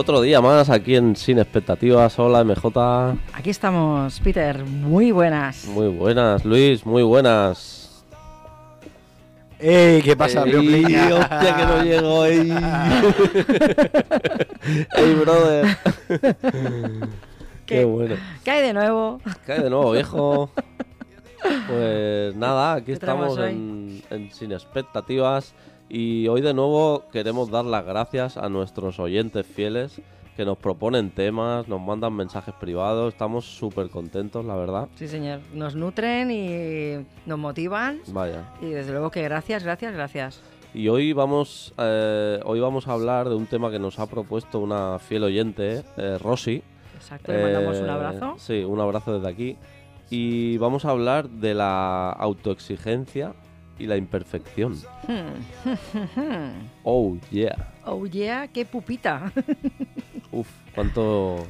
Otro día más aquí en Sin Expectativas. Hola, MJ. Aquí estamos, Peter. Muy buenas. Muy buenas, Luis. Muy buenas. ¡Ey! ¿Qué pasa, ¡Ey, hostia, que no llego! ¡Ey! ¡Ey, brother! ¡Qué ¿Qué? bueno! ¿Qué hay de nuevo? ¿Qué hay de nuevo, viejo? Pues nada, aquí ¿Qué traemos estamos en Sin Expectativas. Y hoy de nuevo queremos dar las gracias a nuestros oyentes fieles que nos proponen temas, nos mandan mensajes privados. Estamos súper contentos, la verdad. Sí, señor. Nos nutren y nos motivan. Vaya. Y desde luego que gracias, gracias, gracias. Y hoy vamos, eh, hoy vamos a hablar de un tema que nos ha propuesto una fiel oyente, eh, Rosy. Exacto, le mandamos un Eh, abrazo. Sí, un abrazo desde aquí. Y vamos a hablar de la autoexigencia y la imperfección. Oh, yeah. oh yeah, qué pupita. Uf, cuánto...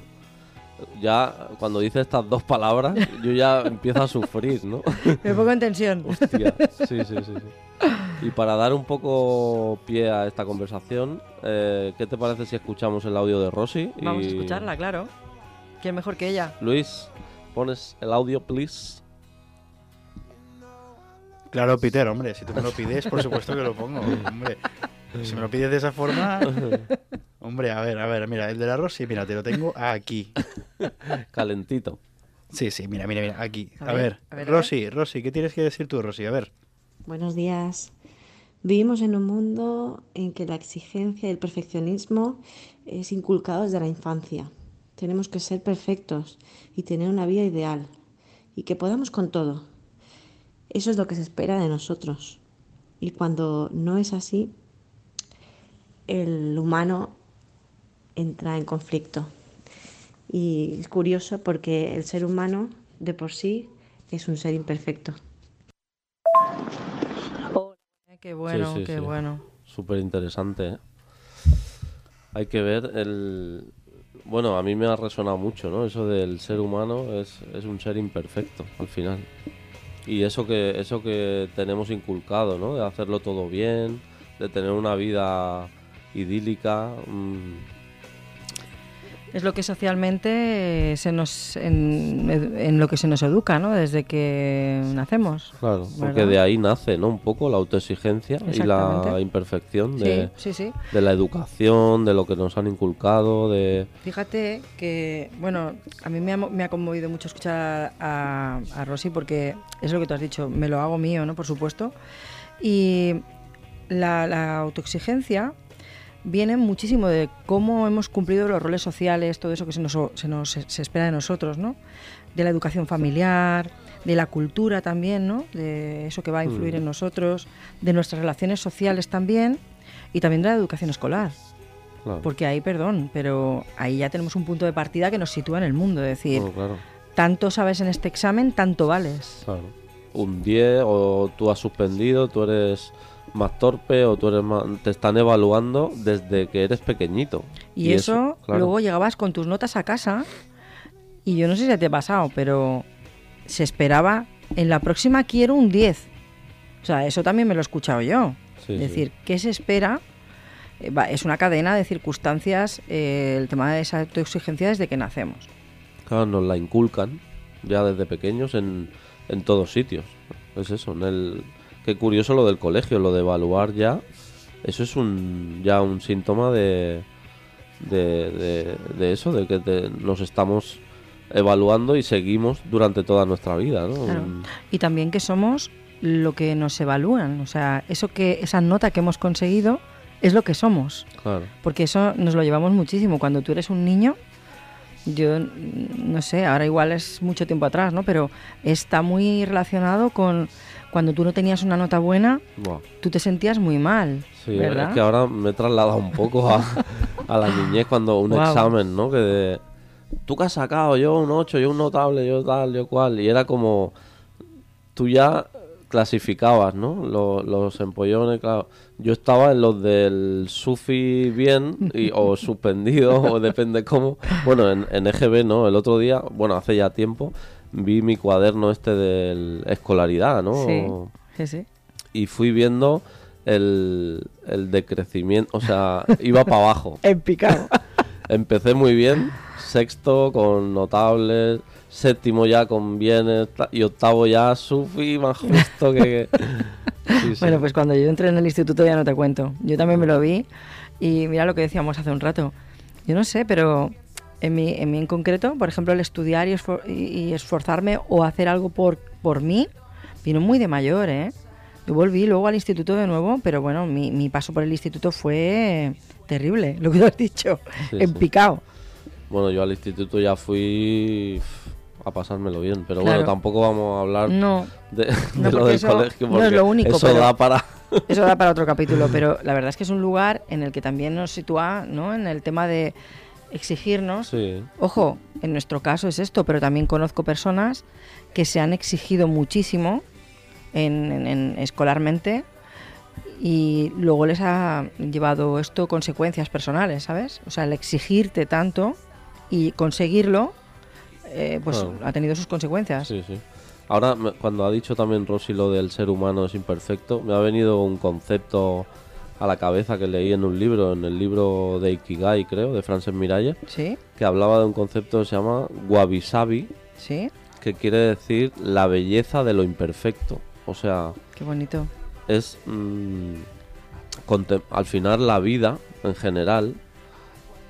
Ya, cuando dice estas dos palabras, yo ya empiezo a sufrir, ¿no? Me pongo en tensión. Hostia, sí, sí, sí, sí. Y para dar un poco pie a esta conversación, eh, ¿qué te parece si escuchamos el audio de Rosy? Vamos a escucharla, claro. ¿Quién mejor que ella? Luis, pones el audio, please. Claro, Peter, hombre, si tú me lo pides, por supuesto que lo pongo, hombre. Si me lo pides de esa forma, hombre, a ver, a ver, mira, el del arroz, sí, mira, te lo tengo aquí. Calentito. Sí, sí, mira, mira, mira, aquí. A A, ver, ver, a ver, a Rosy, Rosy, ¿qué tienes que decir tú, Rosy? A ver. Buenos días. Vivimos en un mundo en que la exigencia y el perfeccionismo es inculcado desde la infancia. Tenemos que ser perfectos y tener una vida ideal y que podamos con todo. Eso es lo que se espera de nosotros. Y cuando no es así, el humano entra en conflicto. Y es curioso porque el ser humano de por sí es un ser imperfecto. Qué bueno, sí, qué sí. bueno. Súper interesante. ¿eh? Hay que ver el... Bueno, a mí me ha resonado mucho, ¿no? Eso del ser humano es, es un ser imperfecto, al final. Y eso que, eso que tenemos inculcado, ¿no? De hacerlo todo bien, de tener una vida idílica. mm, Es lo que socialmente se nos en, en lo que se nos educa, ¿no? Desde que nacemos. claro, porque ¿Verdad? de ahí nace, ¿no? Un poco la autoexigencia y la imperfección de, Sí, sí, sí. de la educación, de lo que nos han inculcado, de... Fíjate que, bueno, a mí me ha, me ha conmovido mucho escuchar a, a Rosy porque es lo que tú has dicho, me lo hago mío, ¿no? Por supuesto. Y la, la autoexigencia viene muchísimo de cómo hemos cumplido los roles sociales, todo eso que se nos, se nos se espera de nosotros, ¿no? De la educación familiar, de la cultura también, ¿no? De eso que va a influir Mm. en nosotros, de nuestras relaciones sociales también y también de la educación escolar. Claro, Porque ahí, perdón, pero ahí ya tenemos un punto de partida que nos sitúa en el mundo. Es decir, bueno, claro. tanto sabes en este examen, tanto vales. Claro. Un 10 o tú has suspendido, tú eres más torpe o tú eres más... Te están evaluando desde que eres pequeñito. Y, eso, claro. luego llegabas con tus notas a casa y yo no sé si te ha pasado, pero se esperaba, en la próxima quiero un 10. O sea, eso también me lo he escuchado yo. Sí, es sí. decir, ¿qué se espera? Eh, Es una cadena de circunstancias, eh, el tema de esa autoexigencia desde que nacemos. Claro, nos la inculcan ya desde pequeños en, en todos sitios. Es eso, en el... Qué curioso lo del colegio, lo de evaluar ya. Eso es un ya un síntoma de, de, de, de eso, de que te- nos estamos evaluando y seguimos durante toda nuestra vida, ¿no? Claro. Y también que somos lo que nos evalúan. O sea, eso que, esa nota que hemos conseguido es lo que somos. Claro. Porque eso nos lo llevamos muchísimo. Cuando tú eres un niño, yo no sé, ahora igual es mucho tiempo atrás, ¿no? Pero está muy relacionado con cuando tú no tenías una nota buena, Buah. tú te sentías muy mal, Sí, ¿verdad? es que ahora me he trasladado un poco a, a la niñez cuando un Guau. examen, ¿no? Que de, tú que has sacado, yo un 8, yo un notable, yo tal, yo cual. Y era como, tú ya clasificabas, ¿no? Los, los empollones, claro. Yo estaba en los del SUFI bien y, o suspendido, o depende cómo. Bueno, en, en EGB, ¿no? El otro día, bueno, hace ya tiempo, vi mi cuaderno este de escolaridad, ¿no? Sí, sí, sí. y fui viendo el, el decrecimiento, o sea, iba para abajo. En picado. Empecé muy bien, sexto con notables, séptimo ya con bienes y octavo ya sufi más justo que... que- Sí, sí. Bueno, pues cuando yo entré en el instituto ya no te cuento. Yo también me lo vi y mira lo que decíamos hace un rato. Yo no sé, pero en mí en, mí en concreto, por ejemplo, el estudiar y, esfor- y- esforzarme o hacer algo por, por mí, vino muy de mayor, ¿eh? Yo volví luego al instituto de nuevo, pero bueno, mi, mi paso por el instituto fue terrible, lo que tú has dicho, Sí, en sí. picado. Bueno, yo al instituto ya fui a pasármelo bien, pero Claro. bueno, tampoco vamos a hablar No, de, de No, lo porque del eso colegio, no es porque lo único, eso da para... Eso da para otro capítulo, pero la verdad es que es un lugar en el que también nos sitúa ¿no? en el tema de exigirnos. Sí, Ojo, en nuestro caso es esto, pero también conozco personas que se han exigido muchísimo en, en- en- escolarmente y luego les ha llevado esto consecuencias personales, ¿sabes? O sea, el exigirte tanto y conseguirlo, eh, pues ha tenido sus consecuencias. Sí, sí. Ahora, cuando ha dicho también Rosy lo del ser humano es imperfecto, me ha venido un concepto a la cabeza que leí en un libro, en el libro de Ikigai, creo, de Frances Miralles, ¿Sí? que hablaba de un concepto que se llama wabi sabi, ¿Sí? que quiere decir la belleza de lo imperfecto. O sea, Qué bonito. es mm, al final la vida en general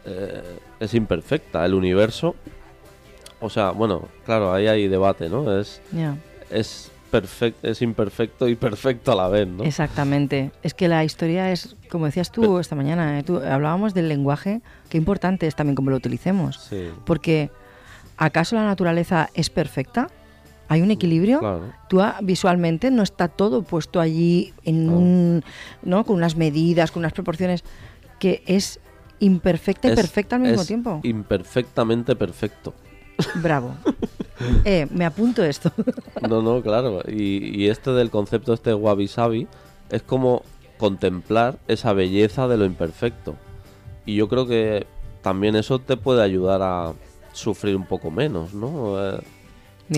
eh, es imperfecta. El universo, o sea, bueno, claro, ahí hay debate, ¿no? Es es perfecto, es imperfecto y perfecto a la vez, ¿no? Exactamente. Es que la historia es, como decías tú esta mañana, ¿eh? Tú- hablábamos del lenguaje, qué importante es también cómo lo utilicemos. Sí, Porque, ¿acaso la naturaleza es perfecta? ¿Hay un equilibrio? claro. Tú ah, visualmente no está todo puesto allí en No. un, ¿no? con unas medidas, con unas proporciones, que es imperfecta y Es- perfecta al mismo es tiempo. Imperfectamente perfecto. Bravo. eh, me apunto esto. No, no, claro. Y, y este del concepto este wabi sabi es como contemplar esa belleza de lo imperfecto. Y yo creo que también eso te puede ayudar a sufrir un poco menos, ¿no? Eh,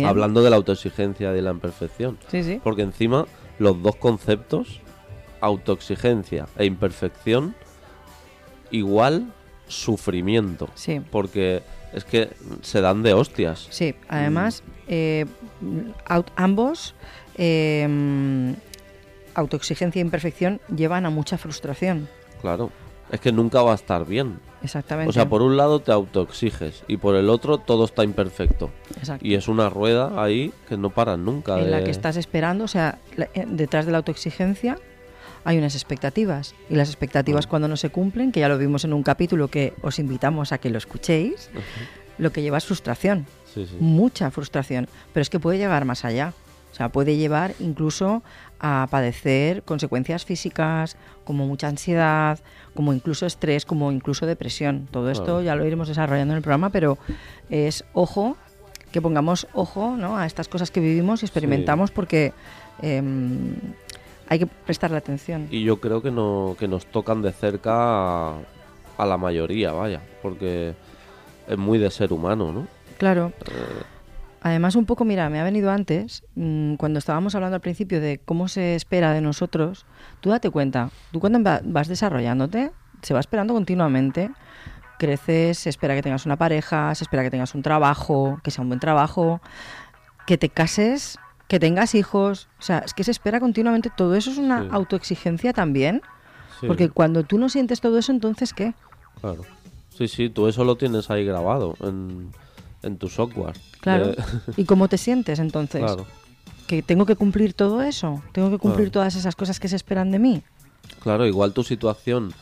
hablando de la autoexigencia y de la imperfección. Sí, sí. Porque encima los dos conceptos, autoexigencia e imperfección, igual sufrimiento. Sí. Porque es que se dan de hostias. Sí, además, eh, aut- ambos, eh, mm, autoexigencia e imperfección, llevan a mucha frustración. Claro. Es que nunca va a estar bien. Exactamente. O sea, por un lado te autoexiges y por el otro todo está imperfecto. Exacto. Y es una rueda ahí que no para nunca. en la que estás esperando, o sea, la- eh, detrás de la autoexigencia hay unas expectativas. Y las expectativas cuando no se cumplen, que ya lo vimos en un capítulo que os invitamos a que lo escuchéis, lo que lleva es frustración. Sí, sí. mucha frustración, pero es que puede llegar más allá. O sea, puede llevar incluso a padecer consecuencias físicas, como mucha ansiedad, como incluso estrés, como incluso depresión. Todo esto ya lo iremos desarrollando en el programa, pero es ojo, que pongamos ojo ¿no? a estas cosas que vivimos y experimentamos porque em, hay que prestarle atención. Y yo creo que, no, que nos tocan de cerca a, a la mayoría, vaya. Porque es muy de ser humano, ¿no? Claro. Además, un poco, mira, me ha venido antes, mm, cuando estábamos hablando al principio de cómo se espera de nosotros, tú date cuenta, tú cuando va- vas desarrollándote, se va esperando continuamente, creces, se espera que tengas una pareja, se espera que tengas un trabajo, que sea un buen trabajo, que te cases, que tengas hijos, o sea, es que se espera continuamente, todo eso es una Sí. autoexigencia también, Sí, porque cuando tú no sientes todo eso, entonces ¿qué? claro. Sí, sí, tú eso lo tienes ahí grabado en, en tu software. Claro. De- ¿Y cómo te sientes entonces? claro. que tengo que cumplir todo eso, tengo que cumplir Claro. todas esas cosas que se esperan de mí. Claro, igual tu situación,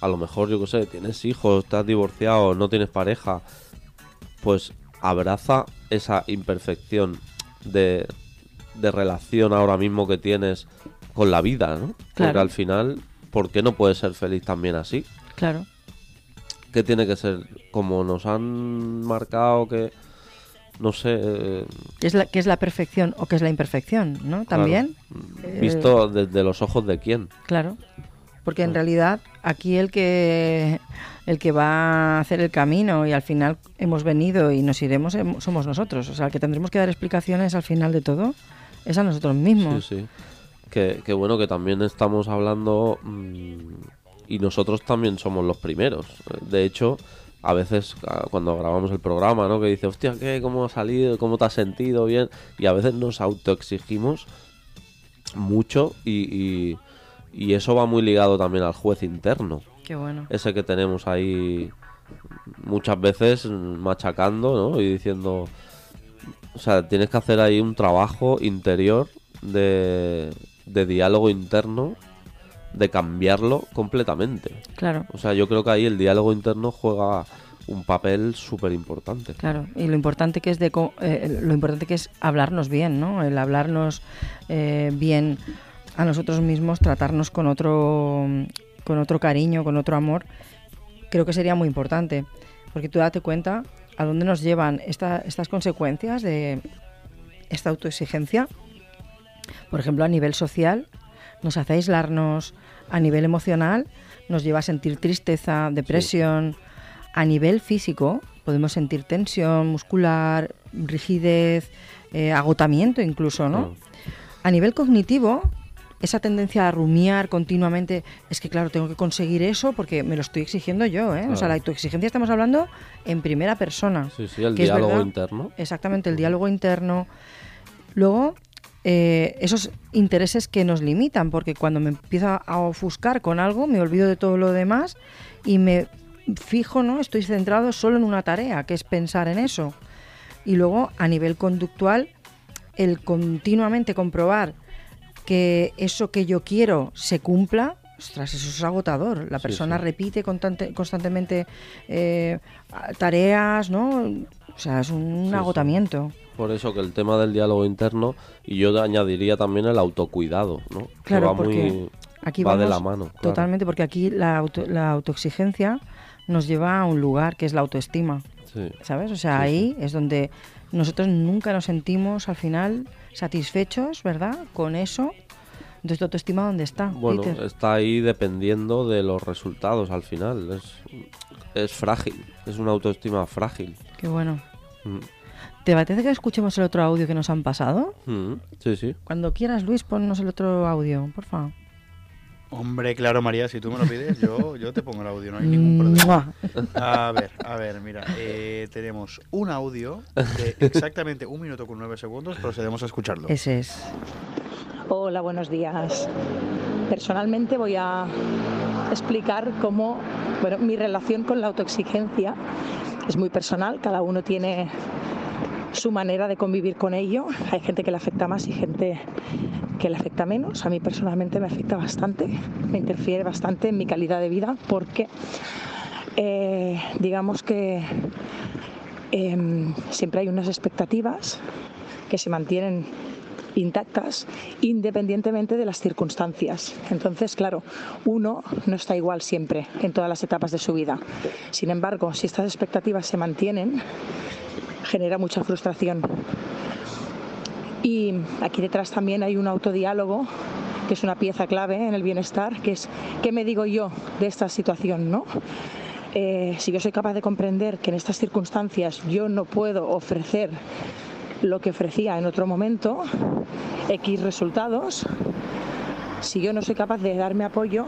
a lo mejor, yo qué sé, tienes hijos, estás divorciado, no tienes pareja, pues abraza esa imperfección de, de relación ahora mismo que tienes con la vida, ¿no? Porque Claro. al final, ¿por qué no puedes ser feliz también así? Claro. ¿Qué tiene que ser? Como nos han marcado que, no sé, eh, ¿Qué es, la, es la perfección o qué es la imperfección? ¿No? También. claro, visto desde los ojos de quién. Claro. Porque en realidad aquí el que el que va a hacer el camino y al final hemos venido y nos iremos em- somos nosotros. O sea, el que tendremos que dar explicaciones al final de todo es a nosotros mismos. Sí, sí. Que, que bueno, que también estamos hablando mm, y nosotros también somos los primeros. De hecho, a veces ah, cuando grabamos el programa, ¿no? Que dice, hostia, ¿qué? ¿Cómo ha salido? ¿Cómo te has sentido? Bien. Y a veces nos autoexigimos mucho y, y, y eso va muy ligado también al juez interno. Qué bueno. Ese que tenemos ahí muchas veces machacando, ¿no? Y diciendo... O sea, tienes que hacer ahí un trabajo interior de, de diálogo interno, de cambiarlo completamente. Claro. O sea, yo creo que ahí el diálogo interno juega un papel súper importante. Claro, y lo importante que es de eh, lo importante que es hablarnos bien, ¿no? El hablarnos eh, bien a nosotros mismos, tratarnos con otro con otro cariño, con otro amor, creo que sería muy importante, porque tú date cuenta a dónde nos llevan esta- estas consecuencias de esta autoexigencia. Por ejemplo, a nivel social, nos hace aislarnos, a nivel emocional, nos lleva a sentir tristeza, depresión. A nivel físico, podemos sentir tensión muscular, rigidez, eh, agotamiento incluso, ¿no? A nivel cognitivo, esa tendencia a rumiar continuamente, es que claro, tengo que conseguir eso porque me lo estoy exigiendo yo, ¿eh? O sea, la autoexigencia estamos hablando en primera persona. Sí, sí, el diálogo verdad- interno. Exactamente, el diálogo interno. Luego, eh, esos intereses que nos limitan, porque cuando me empiezo a ofuscar con algo, me olvido de todo lo demás y me fijo, ¿no? Estoy centrado solo en una tarea, que es pensar en eso. Y luego, a nivel conductual, el continuamente comprobar que eso que yo quiero se cumpla, ostras, eso es agotador. La persona sí. repite constante- constantemente eh, tareas, ¿no? O sea, es un Sí, agotamiento. Por eso que el tema del diálogo interno, y yo añadiría también el autocuidado, ¿no? Que Claro, va porque muy... aquí va de la mano. claro. Totalmente, porque aquí la, auto- la autoexigencia nos lleva a un lugar que es la autoestima, Sí. ¿sabes? O sea, Sí, ahí es donde nosotros nunca nos sentimos al final satisfechos, ¿verdad? Con eso. Entonces, ¿la autoestima dónde está? Bueno, Peter? está ahí dependiendo de los resultados al final. Es, es frágil, es una autoestima frágil. Qué bueno. Mm. ¿Te parece que escuchemos el otro audio que nos han pasado? Mm, Sí, sí. Cuando quieras, Luis, ponnos el otro audio, por favor. Hombre, claro, María, si tú me lo pides, yo, yo te pongo el audio, no hay ningún problema. ¡Mua! A ver, a ver, mira, eh, tenemos un audio de exactamente un minuto con nueve segundos, procedemos a escucharlo. Ese es. Hola, buenos días. Personalmente voy a explicar cómo, bueno, mi relación con la autoexigencia es muy personal, cada uno tiene su manera de convivir con ello. Hay gente que le afecta más y gente que le afecta menos. A mí personalmente me afecta bastante, me interfiere bastante en mi calidad de vida porque eh, digamos que em, siempre hay unas expectativas que se mantienen intactas independientemente de las circunstancias. Entonces, claro, uno no está igual siempre en todas las etapas de su vida. Sin embargo, si estas expectativas se mantienen, genera mucha frustración. Y aquí detrás también hay un autodiálogo que es una pieza clave en el bienestar, que es qué me digo yo de esta situación, ¿no? Eh, si yo soy capaz de comprender que en estas circunstancias yo no puedo ofrecer lo que ofrecía en otro momento, X resultados, si yo no soy capaz de darme apoyo,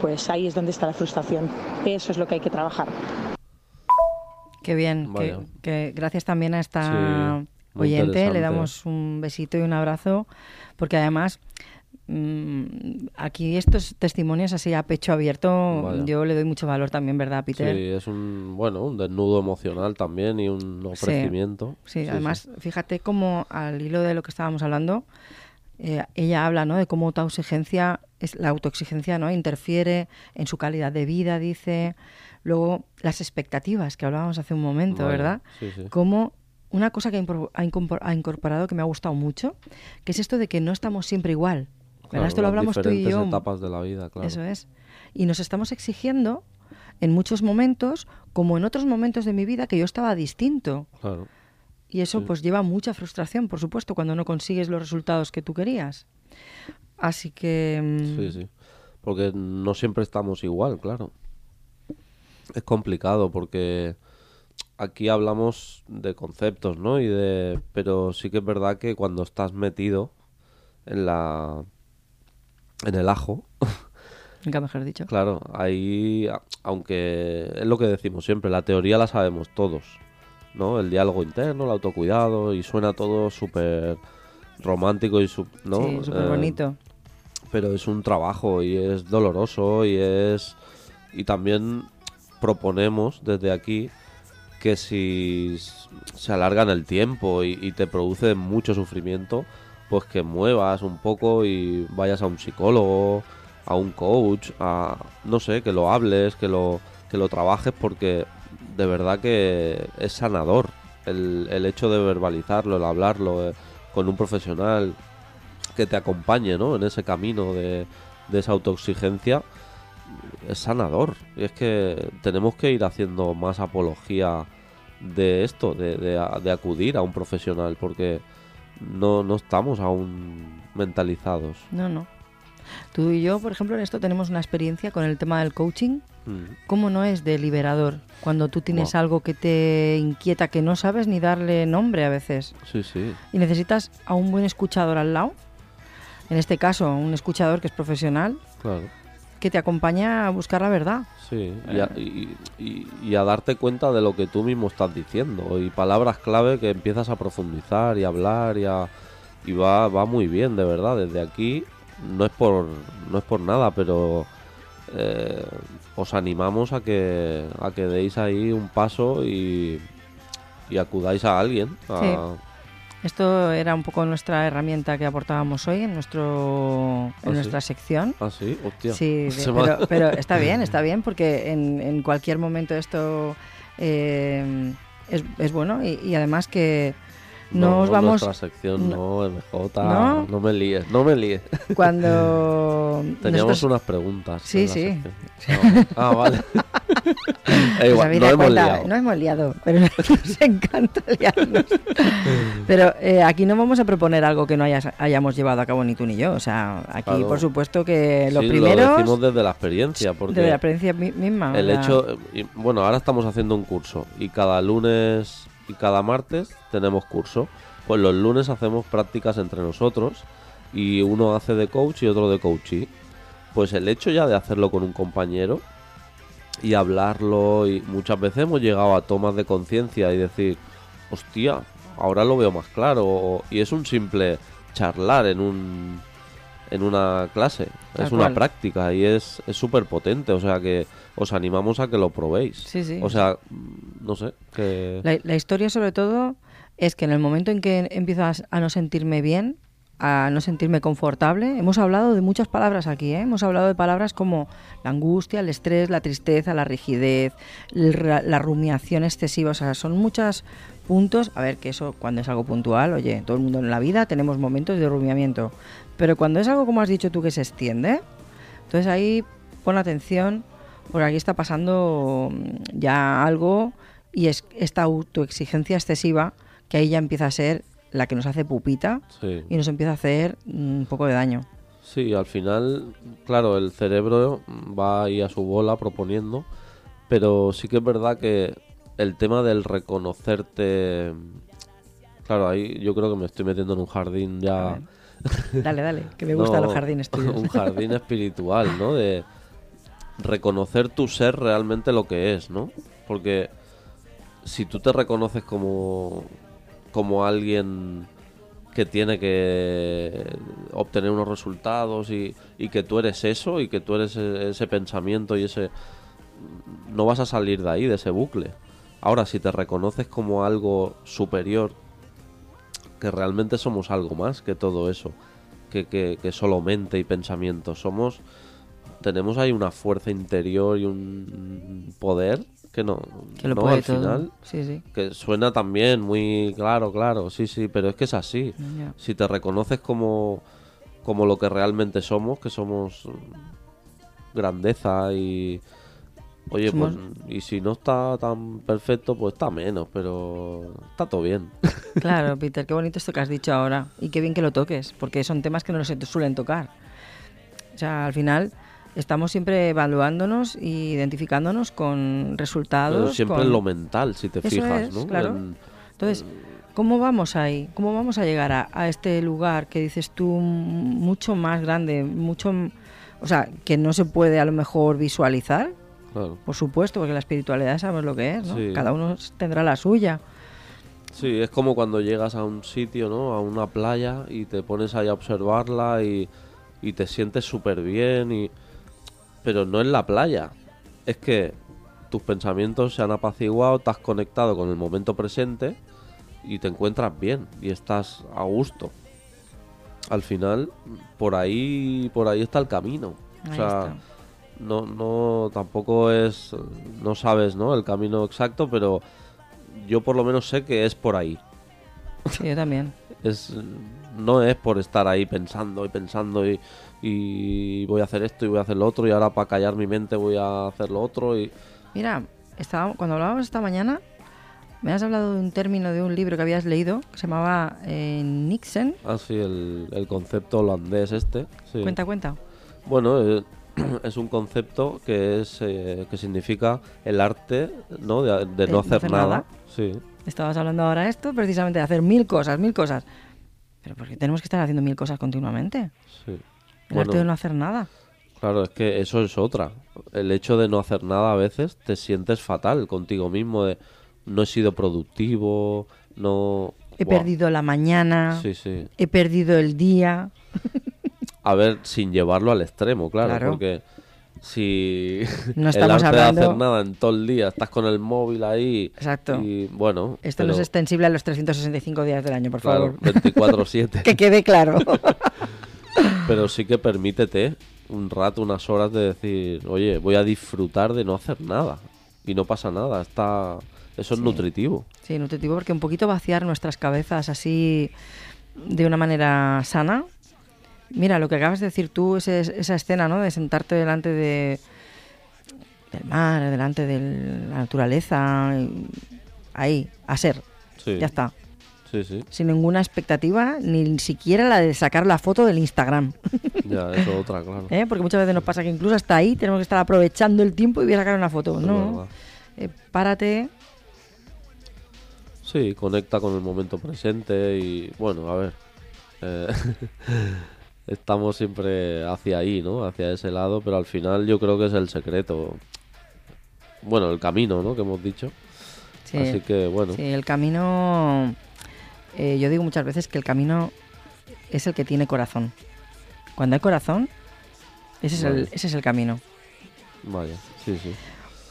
pues ahí es donde está la frustración. Eso es lo que hay que trabajar. Qué bien. Que, que gracias también a esta Sí, muy oyente. Le damos un besito y un abrazo. Porque además, mm, aquí estos testimonios así a pecho abierto, Vaya. yo le doy mucho valor también, ¿verdad, Peter? Sí, es un, bueno, un desnudo emocional también y un ofrecimiento. Sí, además, fíjate cómo al hilo de lo que estábamos hablando, eh, ella habla ¿no? de cómo es, la autoexigencia ¿no? interfiere en su calidad de vida, dice. Luego, las expectativas que hablábamos hace un momento, Vaya, ¿verdad? sí, sí. Como una cosa que ha incorporado que me ha gustado mucho, que es esto de que no estamos siempre igual. Claro, Esto lo hablamos tú y yo. etapas de la vida, claro. Eso es. Y nos estamos exigiendo en muchos momentos, como en otros momentos de mi vida, que yo estaba distinto. Claro. Y eso Sí. pues lleva mucha frustración, por supuesto, cuando no consigues los resultados que tú querías. Así que... mm, Sí, sí. Porque no siempre estamos igual, claro. Es complicado porque aquí hablamos de conceptos, ¿no? Y de pero sí que es verdad que cuando estás metido en la en el ajo, Nunca mejor dicho. claro, ahí aunque es lo que decimos siempre, la teoría la sabemos todos, ¿no? El diálogo interno, el autocuidado y suena todo súper romántico y su- ¿no? Sí, súper Eh, bonito. pero es un trabajo y es doloroso y es y también proponemos desde aquí que si se alarga en el tiempo y, y te produce mucho sufrimiento pues que muevas un poco y vayas a un psicólogo a un coach a no sé que lo hables que lo que lo trabajes porque de verdad que es sanador el, el hecho de verbalizarlo el hablarlo eh, con un profesional que te acompañe ¿no? en ese camino de, de esa autoexigencia es sanador. Y es que tenemos que ir haciendo más apología de esto, de, de de acudir a un profesional, porque no, no estamos aún mentalizados. No, no. Tú y yo, por ejemplo, en esto tenemos una experiencia con el tema del coaching. Mm, ¿Cómo no es de liberador cuando tú tienes algo que te inquieta, que no sabes ni darle nombre a veces? Sí, sí. y necesitas a un buen escuchador al lado, en este caso un escuchador que es profesional, Claro. Que te acompaña a buscar la verdad. Sí, y a, y- y- y a darte cuenta de lo que tú mismo estás diciendo y palabras clave que empiezas a profundizar y a hablar y, a- y va, va muy bien, de verdad. Desde aquí no es por, no es por nada, pero eh, os animamos a que, a que deis ahí un paso y, y acudáis a alguien. a- Esto era un poco nuestra herramienta que aportábamos hoy en nuestro en ¿Ah, sí? nuestra sección. Ah, sí, hostia. Sí, de- pero, pero está bien, está bien, porque en, en cualquier momento esto eh, es, es bueno y, y además que no, os vamos Nuestra sección, no, MJ, ¿No? no, me líes, no me líes. cuando Teníamos nosotros- unas preguntas. Sí, sí. Ah, vale. Eh, Pues igual, no hemos cuenta, liado. no hemos liado, pero nos encanta liarnos. Pero eh, aquí no vamos a proponer algo que no hayas- hayamos llevado a cabo ni tú ni yo. O sea, aquí Claro. por supuesto que lo Sí, primero lo decimos desde la experiencia, porque de la experiencia mi- misma. el hecho, y, bueno, ahora estamos haciendo un curso y cada lunes cada martes tenemos curso. Pues los lunes hacemos prácticas entre nosotros y uno hace de coach y otro de coachee. Pues el hecho ya de hacerlo con un compañero y hablarlo y muchas veces hemos llegado a tomas de conciencia y decir, hostia, ahora lo veo más claro y es un simple charlar en un en una clase, Tal es una cual. práctica y es es súper potente, o sea que os animamos a que lo probéis. Sí, sí. O sea, no sé, que La, la historia sobre todo es que en el momento en que empiezas a no sentirme bien, a no sentirme confortable, hemos hablado de muchas palabras aquí, ¿eh? hemos hablado de palabras como la angustia, el estrés, la tristeza, la rigidez, la rumiación excesiva, o sea, son muchos puntos, a ver, que eso cuando es algo puntual, oye, todo el mundo en la vida tenemos momentos de rumiamiento, pero cuando es algo como has dicho tú que se extiende, entonces ahí pon atención, porque aquí está pasando mm, ya algo y es esta autoexigencia excesiva que ahí ya empieza a ser la que nos hace pupita sí. y nos empieza a hacer mm, un poco de daño. Sí, al final, claro, el cerebro va ahí a su bola proponiendo, pero sí que es verdad que el tema del reconocerte, claro, ahí yo creo que me estoy metiendo en un jardín ya... Dale, dale, que me gustan No, los jardines tuyos. Un jardín espiritual, ¿no? De reconocer tu ser realmente lo que es, ¿no? Porque si tú te reconoces como, como alguien que tiene que obtener unos resultados y, y que tú eres eso y que tú eres e- ese pensamiento y ese... No vas a salir de ahí, de ese bucle. Ahora, si te reconoces como algo superior, que realmente somos algo más que todo eso, que, que, que solo mente y pensamiento. Somos. Tenemos ahí una fuerza interior y un poder que no. Que lo no, puede al todo. final. Sí, sí. Que suena también muy claro, claro, sí, sí, pero es que es así. Si te reconoces como, como lo que realmente somos, que somos grandeza y... Oye, Somos- pues, y si no está tan perfecto, pues está menos, pero está todo bien. Claro, Peter, qué bonito esto que has dicho ahora. Y qué bien que lo toques, porque son temas que no se suelen tocar. O sea, al final estamos siempre evaluándonos y identificándonos con resultados. Pero siempre con- en lo mental, si te Eso fijas, es, ¿no? claro. En- Entonces, ¿cómo vamos ahí? ¿Cómo vamos a llegar a, a este lugar que dices tú mucho más grande, mucho, o sea, que no se puede a lo mejor visualizar? Claro. Por supuesto, porque la espiritualidad sabemos lo que es, ¿no? Sí. Cada uno tendrá la suya. Sí, es como cuando llegas a un sitio, ¿no? A una playa y te pones ahí a observarla y, y te sientes súper bien y... Pero no es la playa. Es que tus pensamientos se han apaciguado, has conectado con el momento presente y te encuentras bien y estás a gusto. Al final, por ahí, por ahí está el camino. Ahí o sea, está. No, no, tampoco es, no sabes, ¿no? El camino exacto, pero yo por lo menos sé que es por ahí. Sí, yo también. Es, no es por estar ahí pensando y pensando y, y voy a hacer esto y voy a hacer lo otro y ahora para callar mi mente voy a hacer lo otro y Mira, estaba, cuando hablábamos esta mañana, me has hablado de un término de un libro que habías leído que se llamaba eh, Nixon. así el, el concepto holandés este. sí. Cuenta, cuenta. Bueno, eh, es un concepto que es eh, que significa el arte, ¿no? De, de no hacer nada. Sí. Estabas hablando ahora de esto, precisamente de hacer mil cosas, mil cosas. Pero ¿por qué tenemos que estar haciendo mil cosas continuamente? sí. El arte de no hacer nada. Claro, es que eso es otra. El hecho de no hacer nada a veces te sientes fatal contigo mismo, de no he sido productivo, no... He perdido la mañana, Sí, sí. he perdido el día. A ver, sin llevarlo al extremo, claro, Claro. porque si No el estamos de hablando- hacer nada en todo el día, estás con el móvil ahí Exacto. y bueno... Esto no pero, es extensible a los 365 días del año, por Claro, favor. 24-7. que quede claro. Pero sí que permítete un rato, unas horas de decir, oye, voy a disfrutar de no hacer nada. Y no pasa nada, está... Eso es nutritivo. Sí, nutritivo porque un poquito vaciar nuestras cabezas así de una manera sana. Mira, lo que acabas de decir tú, ese- esa escena, ¿no? De sentarte delante de del mar, delante de la naturaleza, ahí, a ser. Sí, Ya está. sí, sí. Sin ninguna expectativa, ni siquiera la de sacar la foto del Instagram. Ya, eso otra, claro. ¿eh? Porque muchas veces nos pasa que incluso hasta ahí tenemos que estar aprovechando el tiempo y voy a sacar una foto. Es no. Eh, párate, Sí, conecta con el momento presente y bueno, a ver. eh, estamos siempre hacia ahí, ¿no? Hacia ese lado, pero al final yo creo que es el secreto. Bueno, el camino, ¿no? Que hemos dicho. Sí. Así que bueno, Sí, el camino. eh, yo digo muchas veces que el camino es el que tiene corazón. Cuando hay corazón, ese es, el, ese es el camino. vaya, sí, sí.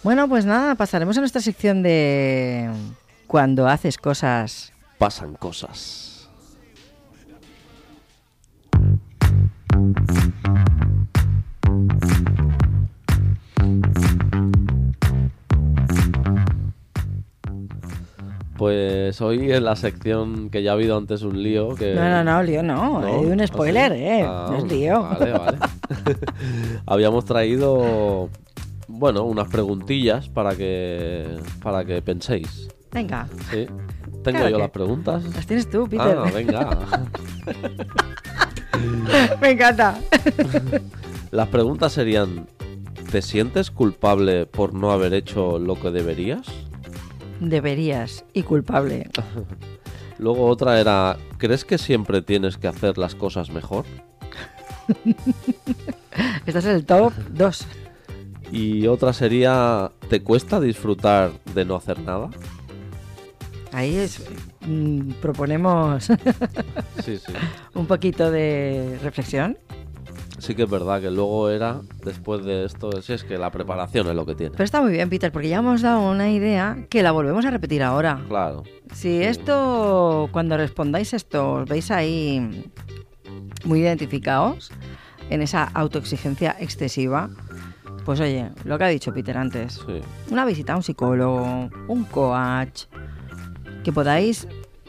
Bueno, pues nada, pasaremos a nuestra sección de cuando haces cosas. Pasan cosas. Pues hoy en la sección que ya ha habido antes un lío que... No, no, no, lío no. ¿No? Un ¿Ah, spoiler, sí? ¿eh? Ah, no es lío. Vale, vale. Habíamos traído, bueno, unas preguntillas para que, para que penséis. Venga, ¿Sí? Tengo Claro yo que- las preguntas. las tienes tú, Peter. Ah, venga. Me encanta. Las preguntas serían, ¿te sientes culpable por no haber hecho lo que deberías? Deberías y culpable. Luego otra era, ¿crees que siempre tienes que hacer las cosas mejor? Este es el top 2. Y otra sería, ¿te cuesta disfrutar de no hacer nada? Ahí es, mm, proponemos Sí, sí. un poquito de reflexión. Sí que es verdad que luego era, después de esto, si es que la preparación es lo que tiene. Pero está muy bien, Peter, porque ya hemos dado una idea que la volvemos a repetir ahora. Claro. Si esto, cuando respondáis esto, os veis ahí muy identificados en esa autoexigencia excesiva, pues oye, lo que ha dicho Peter antes, Sí. una visita a un psicólogo, un coach, que podáis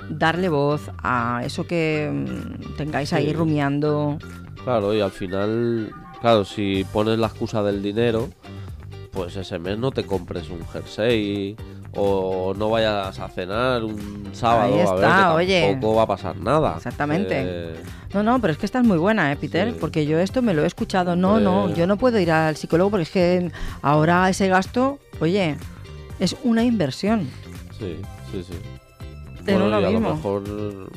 darle voz a eso que mm, tengáis ahí Sí. rumiando. Claro, y al final, claro, si pones la excusa del dinero, pues ese mes no te compres un jersey o no vayas a cenar un sábado Ahí a ver está, que oye. tampoco va a pasar nada. Exactamente. Eh, No, no, pero es que estás muy buena, ¿eh, Peter? Sí. Porque yo esto me lo he escuchado. No, no, Pues- yo no puedo ir al psicólogo porque es que ahora ese gasto, oye, es una inversión. sí, sí, sí. Pero Bueno, lo y a mismo. lo mejor,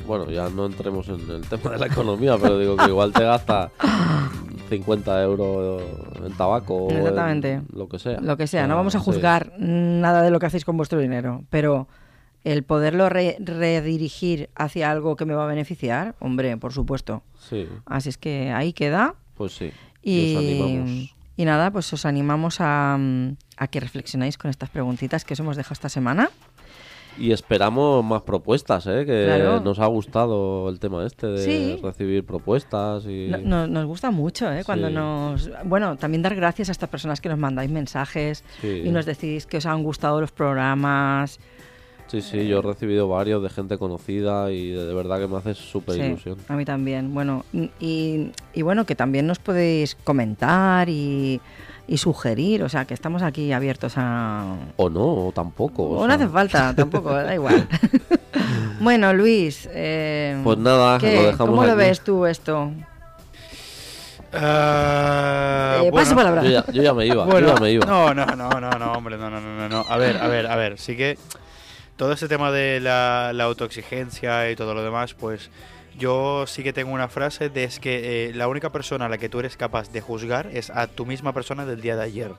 bueno, ya no entremos en el tema de la economía, pero digo que igual te gasta 50 euros en tabaco o en Exactamente. lo que sea. Lo que sea, no Ah, vamos a sí. juzgar nada de lo que hacéis con vuestro dinero, pero el poderlo re- redirigir hacia algo que me va a beneficiar, hombre, por supuesto. Sí, Así es que ahí queda. pues sí. Y Y, y nada, pues os animamos a, mm, a que reflexionéis con estas preguntitas que os hemos dejado esta semana. Y esperamos más propuestas, ¿eh? Que Claro. nos ha gustado el tema este de Sí. recibir propuestas y... No- no- nos gusta mucho, ¿eh? Cuando Sí. nos... Bueno, también dar gracias a estas personas que nos mandáis mensajes Sí. y nos decís que os han gustado los programas. Sí, sí, yo he recibido varios de gente conocida y de, verdad que me hace súper ilusión. a mí también. Bueno, y, y bueno, que también nos podéis comentar y, y sugerir, o sea, que estamos aquí abiertos a... O no, o tampoco. o O no hace falta, tampoco, da igual. bueno, Luis, eh, Pues nada, ¿qué? lo dejamos ¿cómo lo ves tú esto? Eh, paso palabra. Yo ya, yo ya me iba, Bueno, yo ya me iba. No, no, no, no, no, hombre, no, no, no, no, no. A ver, a ver, a ver, sí que todo este tema de la, la autoexigencia y todo lo demás, pues yo sí que tengo una frase de es que eh, la única persona a la que tú eres capaz de juzgar es a tu misma persona del día de ayer.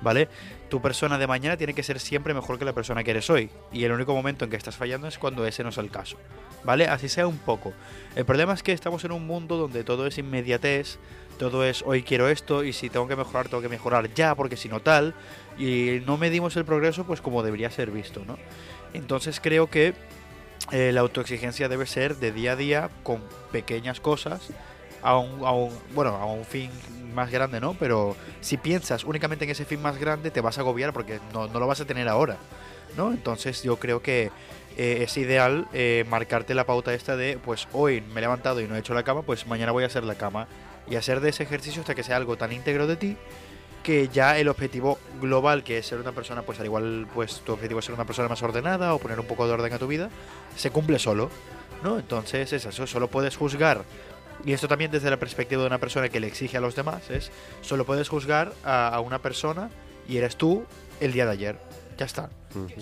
¿Vale? Tu persona de mañana tiene que ser siempre mejor que la persona que eres hoy. Y el único momento en que estás fallando es cuando ese no es el caso. ¿Vale? Así sea un poco. El problema es que estamos en un mundo donde todo es inmediatez, todo es hoy quiero esto y si tengo que mejorar, tengo que mejorar ya, porque si no tal. Y no medimos el progreso pues como debería ser visto, ¿no? Entonces creo que eh, la autoexigencia debe ser de día a día con pequeñas cosas a un, a un- bueno, a un fin más grande, ¿no? Pero si piensas únicamente en ese fin más grande, te vas a agobiar porque no, no lo vas a tener ahora, ¿no? Entonces yo creo que eh, es ideal eh, marcarte la pauta esta de, pues hoy me he levantado y no he hecho la cama, pues mañana voy a hacer la cama y hacer de ese ejercicio hasta que sea algo tan íntegro de ti que ya el objetivo global que es ser una persona pues al igual pues tu objetivo es ser una persona más ordenada o poner un poco de orden a tu vida se cumple solo no entonces es eso solo puedes juzgar y esto también desde la perspectiva de una persona que le exige a los demás es solo puedes juzgar a, a una persona y eres tú el día de ayer ya está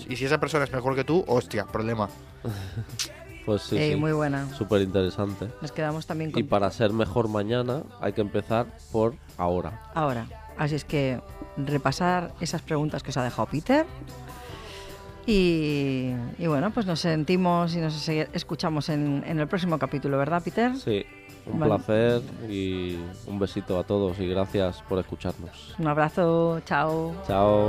y si esa persona es mejor que tú hostia problema Pues sí, Ey, sí. Muy buena. Súper interesante. Nos quedamos también Y con... para ser mejor mañana hay que empezar por ahora. Ahora, así es que repasar esas preguntas que os ha dejado Peter. Y, y bueno, pues nos sentimos y nos escuchamos en, en el próximo capítulo, ¿verdad, Peter? Sí, un Vale. placer y un besito a todos y gracias por escucharnos. Un abrazo, chao. Chao.